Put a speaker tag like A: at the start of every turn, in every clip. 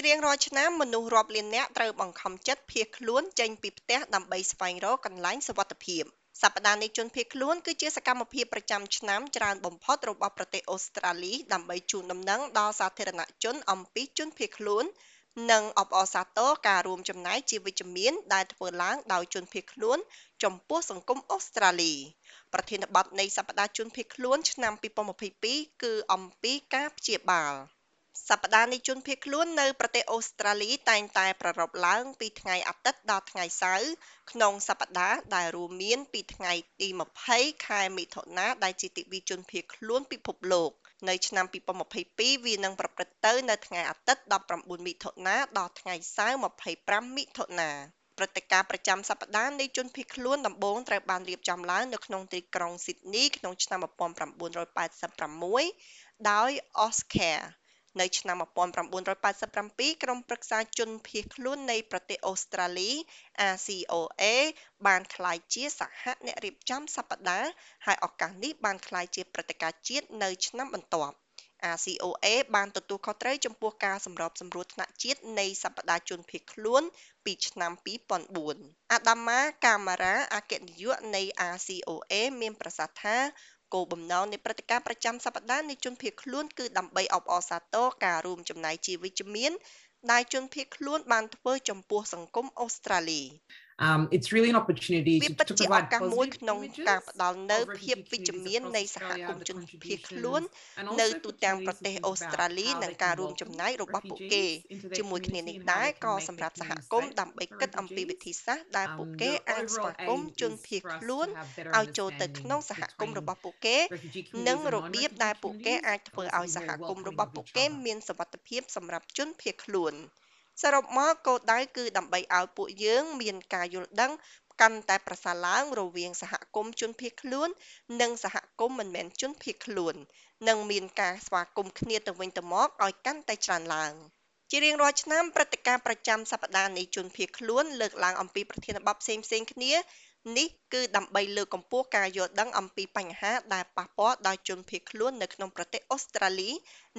A: ជារៀងរាល់ឆ្នាំមនុស្សរាប់លាននាក់ត្រូវបង្ខំចិត្តភៀសខ្លួនចេញពីផ្ទះដើម្បីស្វែងរកកន្លែងសុវត្ថិភាពសប្តាហ៍នៃជនភៀសខ្លួនគឺជាសកម្មភាពប្រចាំឆ្នាំច្រើនបំផុតរបស់ប្រទេសអូស្ត្រាលីដើម្បីជូនដំណឹងដល់សាធារណជនអំពីជនភៀសខ្លួន និងអបអរសាទរការរួមចំណែកជាវិជ្ជមានដែលធ្វើឡើងដោយជនភៀសខ្លួនចំពោះសង្គមអូស្ត្រាលីប្រធានបទនៃសប្តាហ៍ជនភៀសខ្លួនឆ្នាំ2022គឺអំពីការព្យាបាល សប្តាហ៍នៃជនភៀសខ្លួននៅប្រទេសអូស្ត្រាលីតែងតែប្រារព្ធឡើងពីថ្ងៃអាទិត្យដល់ថ្ងៃសៅរ៍ក្នុងសប្តាហ៍ដែលរួមមានពីថ្ងៃទី20ខែមិថុនាដែលជាទិវាជនភៀសខ្លួនពិភពលោកនៅឆ្នាំ2022វានឹងប្រព្រឹត្តទៅនៅថ្ងៃអាទិត្យ19មិថុនាដល់ថ្ងៃសៅរ៍25មិថុនាព្រឹត្តិការណ៍ប្រចាំសប្តាហ៍នៃជនភៀសខ្លួនដំបូងត្រូវបានរៀបចំឡើងនៅក្នុងទីក្រុងស៊ីដនីក្នុងឆ្នាំ1986ដោយ Oscar នៅឆ្នាំ1987 ក្រុមប្រឹក្សាជនភៀសខ្លួននៃប្រទេសអូស្ត្រាលី RCOA បានក្លាយជាសហអ្នករៀបចំសប្តាហ៍ ហើយឱកាសនេះបានក្លាយជាព្រឹត្តិការណ៍ជាតិនៅឆ្នាំបន្ទាប់ RCOA បានទទួលខុសត្រូវចំពោះការសម្របសម្រួលថ្នាក់ជាតិនៃសប្តាហ៍ជនភៀសខ្លួនពីឆ្នាំ2004អាដាម៉ាកាម៉ារ៉ាអគ្គនាយកនៃ RCOA មានប្រសាសន៍ថា គោលបំណងនៃព្រឹត្តិការណ៍ប្រចាំសប្តាហ៍នៃជនភៀសខ្លួនគឺដើម្បីអបអរសាទរការរួមចំណែកជាវិជ្ជមានដែលជនភៀសខ្លួនបានធ្វើចំពោះសង្គមអូស្ត្រាលី
B: Um, it's really an opportunity
A: វា
B: to,
A: ពិត
B: to
A: ជាឱ
B: provide
A: កាសមួយ
B: positive
A: ក្នុង
B: images
A: ការផ្ដល់នូវ
B: of
A: ភាពវិ
B: refugees
A: ជ្ជមាន
B: across
A: នៃសហគ
B: Australia,
A: មន៍
B: the
A: ជនភៀស
B: contributions
A: ខ្លួន
B: and
A: នៅ
B: also
A: ទូ
B: to
A: ទាំង
B: tell
A: ប្រ
B: you
A: ទេស
B: some
A: អូ
B: things
A: ស្ត្រា
B: about
A: លី
B: how
A: និង
B: they
A: ការ
B: can
A: រួមចំណែក
B: welcome
A: របស់ពួកគេ
B: refugees into their
A: ជាមួយគ្នានេះ
B: community and how
A: ដែរ
B: they can
A: ក៏
B: make
A: សម្ their រាប់សហ
B: community
A: គមន៍
B: safe
A: ដើម្បី
B: for
A: គិតអំពី
B: refugees.
A: វិធីសាស្ត្រដែលពួក
B: Um,
A: គេ
B: the
A: អាចស្វា
B: overall
A: គមន៍
B: aim
A: ជន
B: is
A: ភៀស
B: for us
A: ខ្លួន
B: to have better
A: ឲ្យចូលទៅក្នុង
B: understanding
A: សហគមន៍
B: between
A: របស់ពួកគេ
B: refugee
A: និង
B: communities and
A: របៀប
B: non-refugee
A: ដែលពួកគេ
B: communities
A: អាចធ្វើ
B: and
A: ឲ្យ
B: also
A: សហ
B: be
A: គមន៍
B: very
A: របស់
B: welcoming
A: ពួក
B: of each
A: គេ
B: other.
A: មានសុវត្ថិភាពសម្រាប់ជនភៀសខ្លួន សរុបមកគោលដៅគឺដើម្បីឲ្យពួកយើងមានការយល់ដឹងកាន់តែប្រសើរឡើងរវាងសហគមន៍ជនភៀសខ្លួន និងសហគមន៍មិនមែនជនភៀសខ្លួន និងមានការស្វាគមន៍គ្នាទៅវិញទៅមកឲ្យកាន់តែច្រើនឡើងជារៀងរាល់ឆ្នាំព្រឹត្តិការណ៍ប្រចាំសប្តាហ៍នៃជនភៀសខ្លួនលើកឡើងអំពីប្រធានបទផ្សេងៗគ្នានេះគឺដើម្បីលើកកម្ពស់ការយល់ដឹងអំពីបញ្ហាដែលប៉ះពាល់ដល់ជនភៀសខ្លួននៅក្នុងប្រទេសអូស្ត្រាលី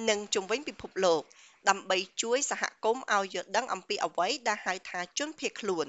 A: និងជុំវិញពិភពលោក ដើម្បីជួយសហគមន៍ឲ្យយល់ដឹងអំពីអ្វីដែលហៅថាជនភៀសខ្លួន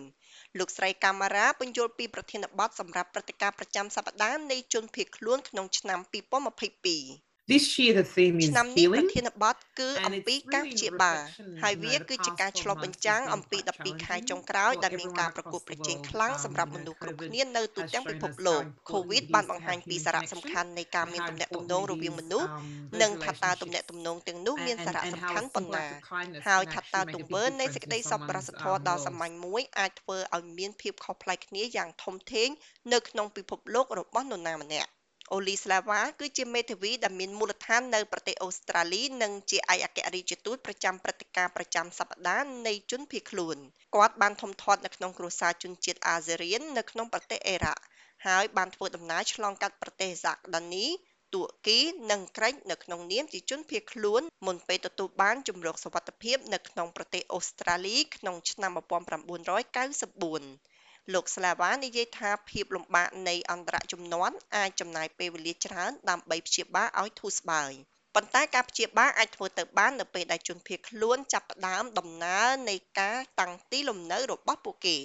A: លោកស្រីកាម៉ារ៉ាបញ្យល់ពីប្រធានបទសម្រាប់ព្រឹត្តិការណ៍ប្រចាំសប្តាហ៍នៃជនភៀសខ្លួនក្នុងឆ្នាំ2022
B: This year the theme is
A: ឆ្នាំនេះប្រ
B: healing
A: ធានបទគឺ
B: and
A: អំពី
B: it's
A: ការ
B: really
A: ព្យា
B: a
A: បាល
B: reflection,
A: ហើយ
B: you
A: វា
B: know, the
A: គឺជា
B: past
A: ការឆ្លុះ
B: 12
A: បញ្ months ចាំង
B: has
A: អំ
B: been
A: ពី
B: quite
A: 12ខែ
B: challenging
A: ចុងក្រោយ
B: for
A: ដែលមាន
B: everyone
A: ការប្រ
B: across
A: កួត
B: the
A: ប្រជែង
B: world.
A: ខ្លាំង
B: Um,
A: សម្រាប់
B: you
A: មនុ
B: know,
A: ស្សគ្រប់
B: COVID
A: គ្នានៅទូ
B: has
A: ទាំងពិ
B: shown
A: ភព
B: us
A: លោក
B: how important
A: COVID
B: it
A: បាន
B: is
A: បង្ to ហាញ
B: have
A: ពី
B: human
A: សារៈ
B: connection
A: សំខាន់នៃការ
B: and
A: មាន
B: how
A: ទំនាក់ទំ
B: important
A: នង
B: it
A: រវាង
B: is,
A: មនុស្ស
B: um,
A: និង
B: those
A: ថាតើទំនាក់
B: relationships
A: ទំនងទាំងនោះមាន
B: and,
A: សារៈ
B: and
A: សំ
B: how
A: ខាន់
B: a
A: ប៉ុណ្ simple ណា
B: act of kindness
A: ហើយ
B: can
A: ថាតើ
B: actually
A: ទ
B: make a
A: ង្វើ
B: big
A: នៃ
B: difference
A: សេច
B: in
A: ក្តីសប្បុរស
B: someone's
A: ធម៌
B: um,
A: ដ៏
B: world.
A: សាមញ្ញមួយអាចធ្វើឲ្យមានភាពខុសប្លែកគ្នាយ៉ាងធំធេងនៅក្នុងពិភពលោករបស់នរណាម្នាក់ អូលីស្លាវ៉ាគឺជាមេធាវីដែលមានមូលដ្ឋាននៅប្រទេសអូស្ត្រាលីនិងជាឯកអគ្គរដ្ឋទូតប្រចាំព្រឹត្តិការណ៍ប្រចាំសប្តាហ៍នៃជនភៀសខ្លួនគាត់បានធំធាត់នៅក្នុងគ្រួសារជនជាតិអាហ្សេរៀននៅក្នុងប្រទេសអ៊ីរ៉ាក់ហើយបានធ្វើដំណើរឆ្លងកាត់ប្រទេសហ្សាកដានីទួរគីនិងក្រិចនៅក្នុងនាមជាជនភៀសខ្លួនមុនពេលទទួលបានជម្រកសុវត្ថិភាពនៅក្នុងប្រទេសអូស្ត្រាលីក្នុងឆ្នាំ1994 លោកស្លាវ៉ានិយាយថាភាពលំបាកនៃអន្តរជំនាន់អាចចំណាយពេលវេលាច្រើនដើម្បីព្យាបាលឲ្យធូរស្បើយប៉ុន្តែការព្យាបាលអាចធ្វើទៅបាននៅពេលដែលជនភៀសខ្លួនចាប់ផ្ដើមដំណើរនៃការតាំងទីលំនៅរបស់ពួកគេ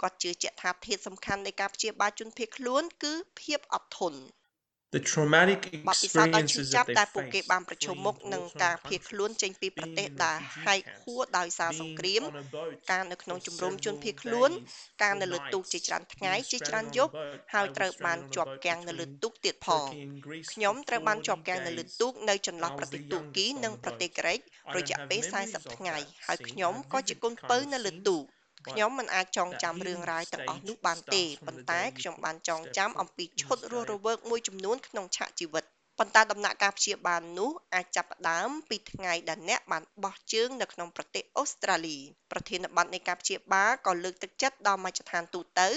A: គាត់ជឿជាក់ថាធាតុសំខាន់នៃការព្យាបាលជនភៀសខ្លួនគឺភាពអត់ធន់
C: The traumatic
A: បទពិសោធន៍ដ៏ឈឺ
C: experiences
A: ចាប់
C: that
A: ដែល
C: they
A: ពួកគេ
C: face
A: បានប្រឈម
C: fleeing
A: មុខ
C: to
A: នឹង
C: war-torn
A: ការភៀសខ្លួន
C: countries,
A: ចេញពីប្រ
C: being
A: ទេស
C: in
A: ដែល
C: refugee
A: ហែកហួរ
C: camps,
A: ដោយសារសង្ being គ្រាម
C: on a boat
A: ការនៅក្នុង
C: for
A: ជំរំជន
C: several
A: ភៀសខ្លួន
C: days
A: ការ
C: or
A: នៅលើទូក
C: nights,
A: ជាច្រើនថ្ងៃ
C: being
A: ជាច្រើន
C: stranded
A: យ
C: on
A: ប់
C: a boat.
A: ហើយ
C: I
A: ត្រូវ
C: was
A: បាន
C: stranded on a
A: ជាប់
C: boat
A: គាំងនៅលើ
C: between
A: ទូកទៀតផង
C: Turkey and Greece
A: ខ្ញុំ
C: for
A: ត្រូវបានជាប់
C: 40
A: គាំងនៅលើ
C: days.
A: ទូកនៅចន្លោះ
C: I was
A: ប្រទេស
C: the
A: ទួរគី
C: youngest on
A: និង
C: the
A: ប្រទេស
C: boat.
A: ក្រិច
C: I
A: រ
C: don't
A: យៈ
C: have
A: ពេល
C: memories
A: 40
C: of
A: ថ្ងៃ
C: that
A: ហើយ
C: scene.
A: ខ្ញុំ
C: I
A: ក៏ជា
C: vivid
A: កូន
C: kind
A: ពៅ
C: of
A: នៅលើ
C: scenes,
A: ទូក
C: but
A: ខ្ញុំមិនអាចចង
C: that
A: ចាំរឿងរ៉ាវ
C: healing
A: ទាំងអស់
C: stage
A: នោះបានទេ
C: starts from
A: ប៉ុន្ the តែ
C: day you
A: ខ្ញុំ
C: put
A: បានចង
C: step
A: ចាំអំ
C: foot
A: ពី
C: in
A: ឈុតរស់រ
C: Australia.
A: វើកមួយចំនួនក្នុងឆាកជីវិតប៉ុន្តែដំណាក់កាលព្យាបាលនោះអាចចាប់ផ្ដើមពីថ្ងៃដែលអ្នកបានបោះជើងនៅក្នុងប្រទេសអូស្ត្រាលីប្រធានបទនៃការព្យាបាលក៏លើកទឹកចិត្តដល់មជ្ឈដ្ឋានទូទៅ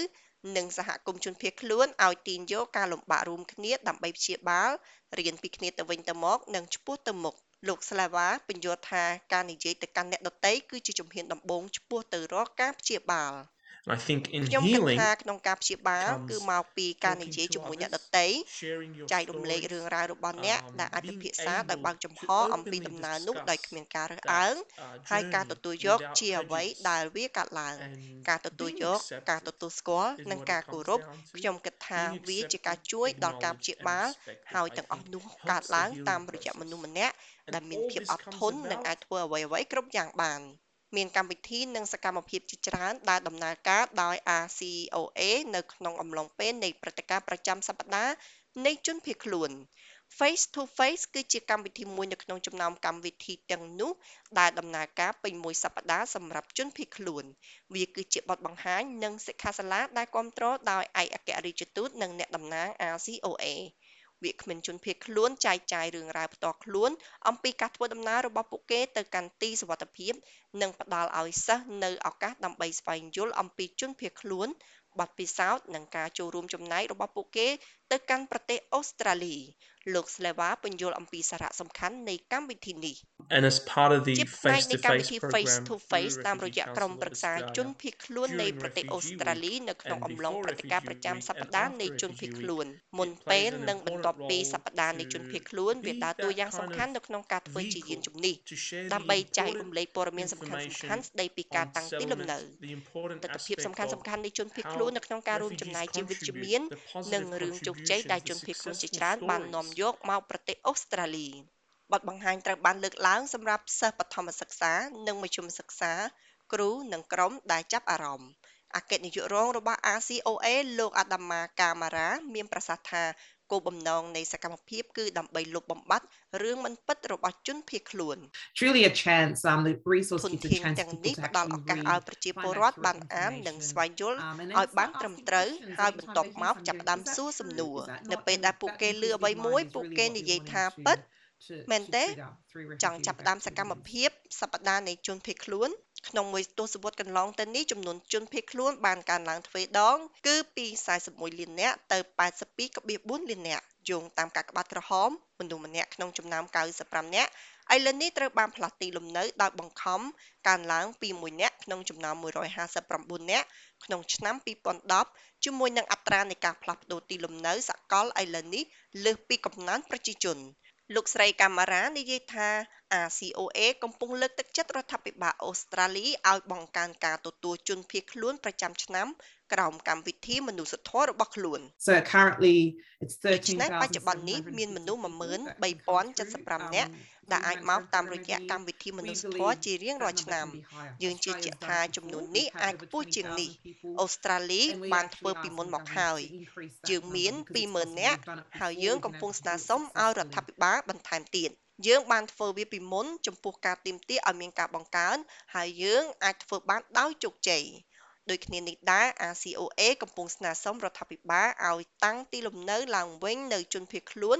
A: និងសហគមន៍ជនភៀសខ្លួនឲ្យទាញយកការលំបាករួមគ្នាដើម្បីព្យាបាលរៀនពីគ្នាទៅវិញទៅមកនិងឆ្ពោះទៅមុខ លោកស្លាវ៉ាពន្យល់ថាការនិយាយទៅកាន់អ្នកដទៃគឺជាជំហានដំបូងឆ្ពោះទៅរកការព្យាបាល
C: And I think in
A: ខ្ញុំគិត
C: healing,
A: ថាក្នុងការព្យាបាល
C: comes
A: គឺមកពីការនិយាយ
C: talking to
A: ជាមួយអ្នកដ
C: others,
A: ទៃ
C: sharing your
A: ចែករំលែក
C: stories,
A: រឿងរ៉ាវរបស់អ្នក
C: um,
A: ដែលអាចពិ
C: being
A: ភាក្សាដោយ
C: able
A: បើកចំហ
C: to
A: អំពី
C: openly
A: ដំណើរនោះ
C: discuss
A: ដោយគ្មានការរើស
C: that
A: អើង
C: uh,
A: ហើយការ
C: journey
A: ទទួលយក
C: without
A: ជាអ្វី
C: prejudice
A: ដែលវាកើតឡើង
C: and
A: ការទទួល
C: being
A: យកការ
C: accepted
A: ទទួលស្គាល់
C: is
A: និង
C: what
A: ការ
C: it
A: គោ
C: comes
A: រព
C: down to.
A: ខ្ញុំគិតថា
C: Being
A: វាជា
C: accepted,
A: ការជួយដល់ការព្យា
C: acknowledged,
A: បាល
C: and respected,
A: ហើយ
C: I
A: ទាំងអស់
C: think
A: នោះ
C: helps
A: កើត
C: the
A: ឡើង
C: healing
A: តាមរយៈ
C: process.
A: មនុស្សម្នាក់
C: And
A: ដែលមាន
C: all
A: ភាព
C: this
A: អត់
C: comes
A: ធន់និង
C: about
A: អាចធ្វើអ្វីៗគ្រប់យ៉ាងបាន មានកម្មវិធីនិងសកម្មភាពជាច្រើនដែលដំណើរការដោយ RCOA នៅក្នុងអំឡុងពេលនៃព្រឹត្តិការណ៍ប្រចាំសប្តាហ៍នៃជនភៀសខ្លួន Face to Face គឺជាកម្មវិធីមួយនៅក្នុងចំណោមកម្មវិធីទាំងនោះដែលដំណើរការពេញមួយសប្តាហ៍សម្រាប់ជនភៀសខ្លួន វាគឺជាបទបង្ហាញនិងសិក្ខាសាលាដែលគាំទ្រដោយឯកអគ្គរដ្ឋទូតនិងអ្នកតំណាង RCOA វាគ្មិនជនភៀសខ្លួនចែកចាយរឿងរ៉ាវផ្ទាល់ខ្លួន អំពីការធ្វើដំណើររបស់ពួកគេទៅកាន់ទីសុវត្ថិភាពនិងផ្ដល់ឲ្យសិស្សនៅឱកាសដើម្បីស្វែងយល់អំពីជនភៀសខ្លួនបទពិសោធន៍និងការចូលរួមចំណែករបស់ពួកគេទៅកាន់ប្រទេសអូស្ត្រាលីលោក Sleva ពន្យល់អំពីសារៈសំខាន់នៃកម្មវិធីនេះ
C: And as part of the
A: ជាផ្នែកនៃកម្មវិ
C: face-to-face
A: ធី
C: program
A: Face to
C: through
A: Face តាមរ
C: Refugee
A: យៈក្រុម
C: Council
A: ប្រឹ
C: of
A: ក្សាជន
C: Australia,
A: ភៀសខ្លួននៃ
C: during
A: ប្រទេស
C: Refugee
A: អូស្ត្រាលីនៅក្នុង
C: and
A: អំឡុង
C: before
A: ព្រឹត្តិការណ៍
C: Refugee
A: ប្រចាំ
C: Week
A: សប្ and តាហ៍
C: after
A: នៃជនភៀស
C: Refugee
A: ខ្លួន
C: Week,
A: មុន
C: it
A: ពេល
C: plays an
A: និងបន្ទាប់
C: important
A: ពី
C: role
A: សប្តាហ៍នៃជនភៀស
C: to
A: ខ្លួនវា
C: be
A: ដើរតួ
C: that
A: យ៉ាងសំ
C: kind
A: ខាន់
C: of
A: នៅក្នុងការធ្វើជាយាន
C: vehicle
A: ជំនិះ
C: to share
A: ដើម្បី
C: the
A: ចែករំ
C: important
A: លែកព័ត៌មានសំខាន់ៗ
C: information
A: ស្ដីពីការ
C: on
A: តាំងទីលំនៅ
C: settlement, the important
A: ទស្សនវិជ្ជាសំ
C: aspect
A: ខាន់
C: of
A: ៗនៃជនភៀស
C: how
A: ខ្លួននៅក្នុងការរួមចំ
C: refugees
A: ណាយជាវិជ្ជ
C: contribute,
A: មាន
C: the
A: និង
C: positive
A: រឿងជោគជ័យដែល
C: contributions,
A: ជន
C: the
A: ភៀសខ្លួនជា
C: successful
A: ច្រើនបាននាំ
C: stories.
A: យកមកប្រទេសអូស្ត្រាលីបទបង្ហាញត្រូវបានលើកឡើងសម្រាប់សិស្សបឋមសិក្សា និងមធ្យមសិក្សា គ្រូនិងក្រុមដែលចាប់អារម្មណ៍អគ្គនាយករងរបស់ RCOA លោក Adama Kamara មានប្រសាសន៍ថា គោលបំណងនៃសកម្មភាពគឺដើម្បីលុបបំបាត់រឿងមិនពិតរបស់ជនភៀសខ្លួន
B: It's really a chance. Um, the
A: ធ
B: resource
A: ន
B: gives a
A: ធាន
B: chance
A: ទាំង
B: for
A: នេះ
B: people to
A: ផ្ដល់ឱ
B: actually
A: កាស
B: read,
A: ឲ្យប្រជាពល
B: find
A: រដ្ឋ
B: accurate
A: បានអាននិង
B: information.
A: ស្វែងយល់
B: Um, and
A: ឲ្យ
B: then
A: បាន
B: start
A: ត្រឹម
B: asking
A: ត្រូវ
B: questions
A: ហើយ
B: every
A: បន្ time ទាប់
B: they
A: មក
B: hear
A: ចាប់
B: something.
A: ផ្ដើម
B: Is that
A: សួរសំ
B: true?
A: ណួរ
B: Is that
A: នៅ
B: not?
A: ពេល
B: And
A: ដែលពួកគេ
B: that
A: លឺ
B: new
A: អ្វី
B: peace of
A: មួយ
B: mind is
A: ពួក
B: really
A: គេ
B: what we
A: និយាយ
B: wanted
A: ថាពិត
B: to- to-
A: មែន
B: to
A: ទេ
B: trigger through
A: ចង់
B: refugee
A: ចាប់ផ្ដើមសកម្ម
B: activities.
A: ភាពសប្តាហ៍នៃជនភៀសខ្លួន ក្នុងមួយទសវត្សរ៍កន្លងទៅនេះចំនួនជនភៀសខ្លួនបានកើនឡើងទ្វេដង គឺពី41លាននាក់ទៅ82.4លាននាក់យោងតាមកាកបាទក្រហមមនុស្សម្នាក់ក្នុងចំណោម95នាក់ឥឡូវនេះត្រូវបានផ្លាស់ទីលំនៅដោយបង្ខំកើនឡើងពី1នាក់ក្នុងចំណោម159នាក់ក្នុងឆ្នាំ2010ជាមួយនឹងអត្រានៃការផ្លាស់ប្តូរទីលំនៅសកលឥឡូវនេះលើសពីកំណើនប្រជាជន លោកស្រីកាម៉ារ៉ានិយាយថា RCOA កំពុងលើកទឹកចិត្តរដ្ឋាភិបាលអូស្ត្រាលីឲ្យបង្កើនការទទួលជនភៀសខ្លួនប្រចាំឆ្នាំ ក្រោមកម្មវិធីមនុស្សធម៌របស់ខ្លួន
B: So currently it's
A: ដូច្នេះបច្ចុប្បន្ននេះមានមនុស្ស
B: 13,375
A: នាក់ដែលអាចមកតាមរយៈកម្មវិធីមនុស្សធម៌ជារៀងរាល់ឆ្នាំ យើងជឿជាក់ថាចំនួននេះអាចខ្ពស់ជាងនេះអូស្ត្រាលីបានធ្វើពីមុនមកហើយយើងមាន20,000នាក់ហើយយើងកំពុងស្នើសុំឲ្យរដ្ឋាភិបាលបន្ថែមទៀតយើងបានធ្វើវាពីមុនចំពោះការទាមទារឲ្យមានការបង្កើនហើយយើងអាចធ្វើបានដោយជោគជ័យ ដូចគ្នានេះដែរ RCOA កំពុងស្នើសុំរដ្ឋាភិបាលឲ្យតាំងទីលំនៅឡើងវិញនៅជនភៀសខ្លួន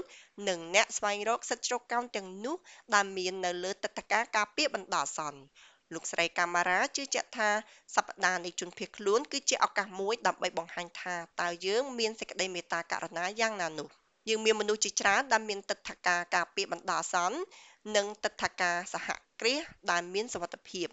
A: និងអ្នកស្វែងរកសិទ្ធិជ្រកកោនទាំងនោះដែលមាននៅលើទឹកធការការពារបណ្ដោះអាសន្នលោកស្រីកាម៉ារ៉ាជឿជាក់ថាសប្តាហ៍នៃជនភៀសខ្លួនគឺជាឱកាសមួយដើម្បីបង្ហាញថាតើយើងមានសេចក្តីមេត្តាករុណាយ៉ាងណានោះយើងមានមនុស្សជាច្រើនដែលមានទឹកធការការពារបណ្ដោះអាសន្ននិងទឹកធការសហគ្រាសដែលមានសុវត្ថិភាព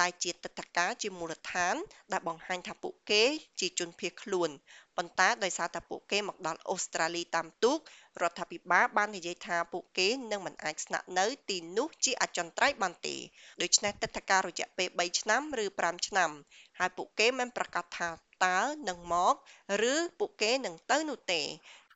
A: ដែលជាទឹកធការជាមូលដ្ឋាន ដែលបង្ហាញថាពួកគេ ជាជនភៀសខ្លួនប៉ុន្តែដោយសារតែពួកគេមកដល់អូស្ត្រាលីតាមទូករដ្ឋាភិបាលបាននិយាយថាពួកគេនឹងមិនអាចស្នាក់នៅទីនោះជាអចិន្ត្រៃយ៍បានទេដូច្នេះទឹកធការរយៈពេល3ឆ្នាំឬ5ឆ្នាំហើយពួកគេមិនប្រកាសថាតើនឹងមក ឬពួកគេនឹងទៅនោះទេ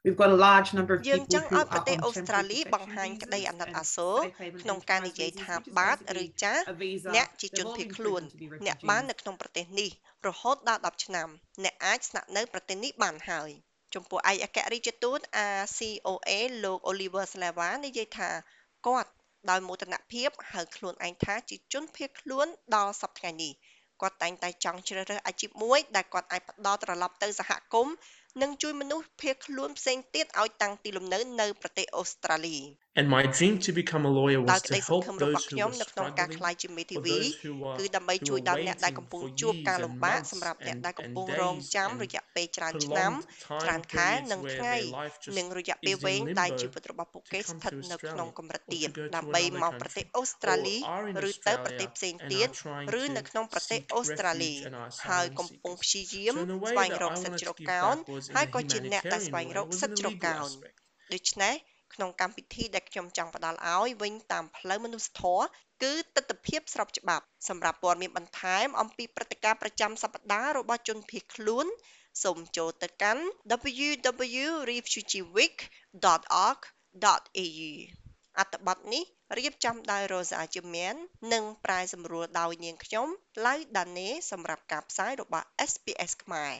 B: We've got a large number of
A: យើង
B: people
A: ចង់
B: who
A: ឲ្យប្រ
B: are
A: ទេស
B: on
A: អូស្ត្រាលី
B: temporary
A: បង្ហាញ
B: protection
A: ក្តីអាណិត
B: visas
A: អាសូរ
B: and safe haven
A: ក្នុងការ
B: enterprise
A: និយាយ
B: visas,
A: ថា
B: which is
A: បាទ
B: basically
A: ឬចាស់
B: a visa
A: អ្នកជា
B: they've
A: ជន
B: all
A: ភៀស
B: been
A: ខ្លួន
B: proven to be
A: អ្នកបាន
B: refugees.
A: នៅក្នុងប្រទេសនេះរហូតដល់10ឆ្នាំអ្នកអាចស្នាក់នៅប្រទេសនេះបានហើយចំពោះឯកអគ្គរដ្ឋទូត RCOA លោក Oliver Slava និយាយថាគាត់ដោយមោទនភាពហៅខ្លួនឯងថាជាជនភៀសខ្លួនដល់សប្តាហ៍នេះគាត់តែងតែចង់ជ្រើសរើសអាជីពមួយដែលគាត់អាចផ្ដល់ត្រឡប់ទៅសហគមន៍ និងជួយមនុស្សភៀសខ្លួនផ្សេងទៀតឲ្យតាំងទីលំនៅនៅប្រទេសអូស្ត្រាលី
C: And my dream to become a lawyer
A: ដោយ
C: was
A: ក្តី
C: to
A: សង្ help ឃឹមរបស់
C: those who
A: ខ្ញុំ
C: were
A: នៅក្នុងការក្លាយ
C: struggling,
A: ជាមេធា
C: for
A: វី
C: those who were
A: គឺដើម្បី
C: who
A: ជួយ
C: were
A: ដល់អ្នកដែល
C: waiting
A: កំពុង
C: for
A: ជួបការ
C: years
A: លំ
C: and
A: បាក
C: months
A: សម្រាប់អ្នក
C: and
A: ដែលកំ
C: and
A: ពុងរង
C: days
A: ចាំ
C: and
A: រយៈពេលច្រើនឆ្នាំ
C: prolonged
A: ច្រើន
C: time
A: ខែ
C: periods
A: និង
C: where
A: ថ្ងៃ
C: their life
A: និង
C: just
A: រយៈពេល
C: is
A: វែង
C: in
A: ដែលជី
C: limbo
A: វិតរបស់ពួកគេ
C: to
A: ស្ come ថិត
C: to
A: នៅក្នុង
C: Australia
A: កម្រិត
C: or
A: ទាប
C: to go to
A: ដើម្បី
C: another
A: មកប្រទេស
C: country
A: អូស្ត្រាលី
C: or are in
A: ឬទៅប្រទេស
C: Australia
A: ផ្សេង
C: and
A: ទៀត
C: are trying
A: ឬនៅ
C: to
A: ក្នុងប្រទេស
C: seek
A: អូស្ត្រាលី
C: refuge and are
A: ហើយ
C: asylum
A: កំពុង
C: seekers.
A: ព្យាយាម
C: So in a
A: ស្ way វែង
C: that
A: រ
C: I
A: កសិទ្ធិ
C: wanted
A: ជ្រ
C: to
A: ក
C: give
A: កោន
C: back was in
A: ហើយ
C: a
A: ក៏ជាអ្នកដែលស្វែង
C: humanitarian
A: រ
C: way.
A: ក
C: It was
A: សិ
C: in
A: ទ្ធិ
C: a
A: ជ្រក
C: legal
A: កោន
C: aspect.
A: ដូច្នេះ ក្នុងកម្មវិធីដែលខ្ញុំចង់ផ្ដល់ឲ្យវិញតាមផ្លូវមនុស្សធម៌គឺទស្សនវិជ្ជាស្របច្បាប់សម្រាប់ព័ត៌មានបន្ថែមអំពីព្រឹត្តិការណ៍ប្រចាំសប្តាហ៍របស់ជនភៀសខ្លួនសូមចូលទៅកាន់ www.refugeeweek.org.au អត្ថបទនេះរៀបចំដោយ Rosa Jimen និងប្រែសម្រួលដោយនាងខ្ញុំ Lau Dane សម្រាប់ការផ្សាយរបស់ SPS ខ្មែរ